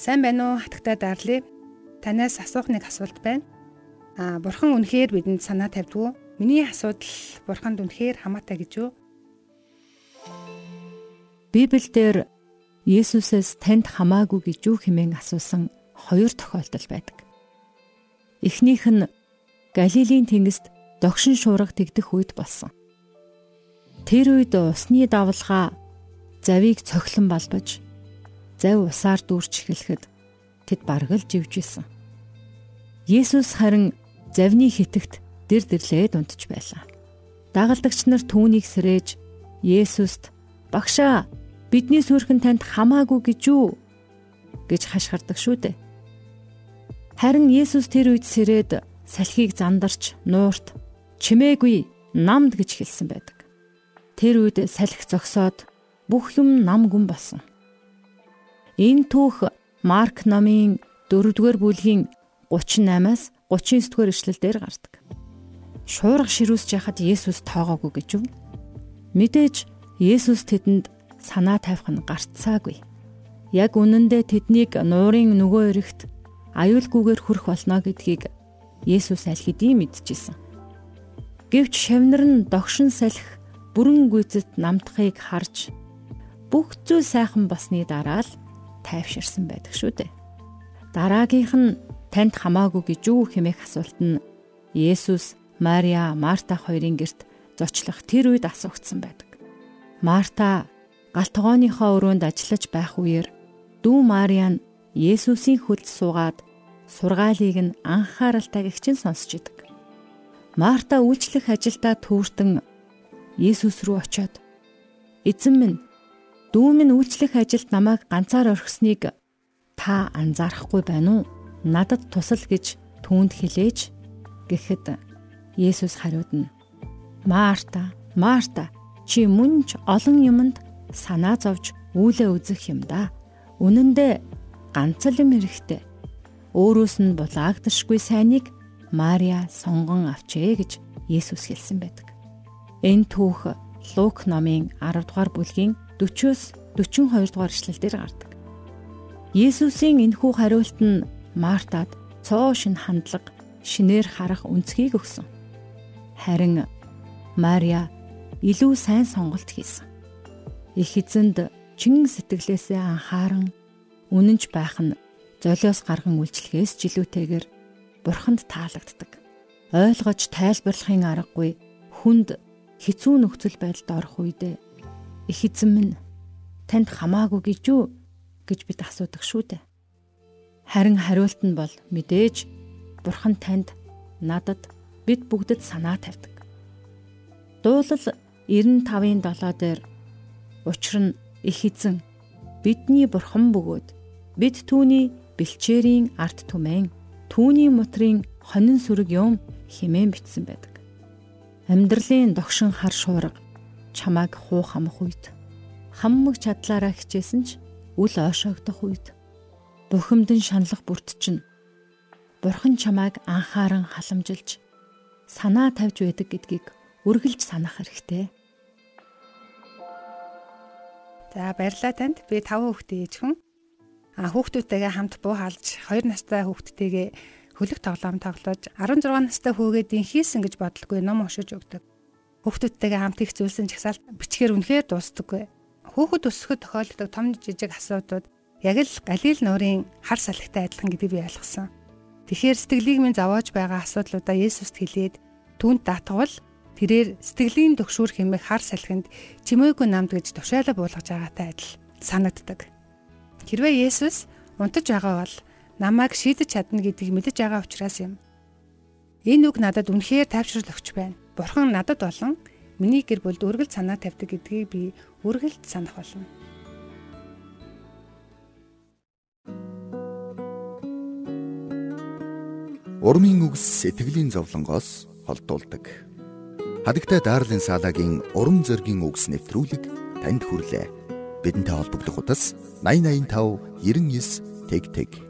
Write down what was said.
Сайн байна уу? Хатагтай Дарли. Танаас асуух нэг асуулт байна. Аа, бурхан үнэхээр бидэнд санаа тавьдгүй. Миний асуудал бурханд үнэхээр хамаатай гэж юу? Библиэлд Есүсээс танд хамаагүй гэж юу хэмээн асуусан хоёр тохиолдол байдаг. Эхнийх нь Галилийн тэнгист догшин шуурга тэгдэх үед болсон. Тэр үед усны давлгаа завийг цохилон балбаж зав усаар дүүрч эхлэхэд тэд баргал живжсэн. Есүс харин завны хитэгт дэр дэрлээд унтж байлаа. Дагалдагч нар түүнийг сэрээж Есүст "Багшаа, бидний сүрхэн танд хамаагүй гэж юу?" гэж хашгирдаг шүү дээ. Харин Есүс тэр үед сэрээд салхийг зандарч нуурт чимээгүй намд гэж хэлсэн байдаг. Тэр үед салхи зогсоод бүх юм нам гүн болсон. Энэ түүх Марк номын 4-р бүлгийн 38-аас 39-р эшлэлдэр гардаг. Шуурга ширүүсж яхад Есүс тоогоогүй гэж юу? Мэдээж Есүс тэдэнд санаа тавих нь гарцсаагүй. Яг үнэндээ тэднийг нуурын нөгөө эрэгт аюулгүйгээр хүрх болно гэдгийг Есүс аль хэдийн мэдчихсэн. Гэвч шавнар нь догшин салхи бүрэн гүйцэд намтахыг харж бүх зүйл сайхан болсны дараа л тайвширсан байдаг шүү дээ. Дараагийнх нь танд хамаагүй гэж юу хэмээх асуулт нь Есүс, Мария, Марта хоёрын герт зочлох тэр үед асуугдсан байдаг. Марта галтгооныхоо өрөөнд ажиллаж байх үеэр дүү Мария нь Есүсийн хөлд суугаад сургаалыг нь анхааралтай гихчин сонсч идэг. Марта үйлчлэх ажилдаа төөртөн Есүс рүү очиод "Эзэн минь, Дүү минь үйлчлэх ажилд намайг ганцаар орхисныг та анзаарахгүй байна уу? Надад тусал гэж түүнд хэлээж гэхэд Есүс хариуд нь Марта, Марта чи мөн ч олон юмд санаа зовж үүлээ үзэх юм да. Үнэн дээр ганц л юм хэрэгтэй. Өөрөөс нь булаагдашгүй сайныг Мария сонгон авчээ гэж Есүс хэлсэн байдаг. Энэ түүх Лук номын 10 дугаар бүлгийн 40-оос 42 дугаар эшлэлдэр гардаг. Есүсийн энэхүү хариулт нь Мартад цоо шин хандлага, шинээр харах үнцгийг өгсөн. Харин Мария илүү сайн сонголт хийсэн. Их эзэнд чин сэтгэлээсээ анхааран үнэнч байх нь золиос гарган үйлчлэхээс жилүүтэйгээр бурханд таалагддаг. Ойлгож тайлбарлахын аргагүй хүнд хэцүү нөхцөл байдалд орох үедээ Их эзэн минь танд хамаагүй гэж юу гэж бид асуудаг шүү дээ. Харин хариулт нь бол мэдээж Бурхан танд надад бид бүгдэд санаа тавьдаг. Дуулал 95-ын 7 дээр учир нь их эзэн бидний бурхан бөгөөд бид түүний бэлчээрийн арт түмэн түүний мотрын хонин сүрэг юм химэн бичсэн байдаг. Амьдралын догшин хар шуурга чамайг хуу хамах үед хаммаг чадлаараа хичээсэн ч үл ойшоогдох үед бухимдан шаналх бүрт чинь бурхан чамайг анхааран халамжилж санаа тавьж байдаг гэдгийг үргэлж санах хэрэгтэй. За баярлалаа танд. Би 5 хүүхдээ ээж хүн. А хүүхдүүдтэйгээ хамт буу хаалж 2 настай хүүхдтэйгээ хөлөг тоглоом тоглож 16 настай хүүгээдийн хийсэн гэж бодлого ном уншиж өгдөг. Хүүхдүүдтэйгээ хамт их зүйлсэн чагсаалт бичгээр үнэхээр дуустдаггүй. Хүүхэд өсөхөд тохиолддог том жижиг асуудууд яг л Галил нуурын хар салхитай адилхан гэдгийг би ойлгосон. Тэгэхээр сэтгэлийг минь зовоож байгаа асуудлуудаа Есүст хэлээд түүнд даатгавал тэрээр сэтгэлийн төгшүүр хэмээх хар салхинд чимээгүй намд гэж тушаалаа буулгаж байгаатай адил санагддаг. Хэрвээ Есүс унтаж байгаа бол намайг шийдэж чадна гэдгийг мэдэж байгаа учраас юм. Энэ үг надад үнэхээр тайвшрал өгч байна. Бурхан надад болон миний гэр бүлд үргэлж санаа тавьдаг гэдгийг би үргэлж санах болно. Урмын үгс сэтгэлийн зовлонгоос холдуулдаг. Хадагтай Дарлин Салагийн урам зоригийн үгс нэвтрүүлэг танд хүрлээ. Бидэнтэй холбогдох утас 8085 99 тэг тэг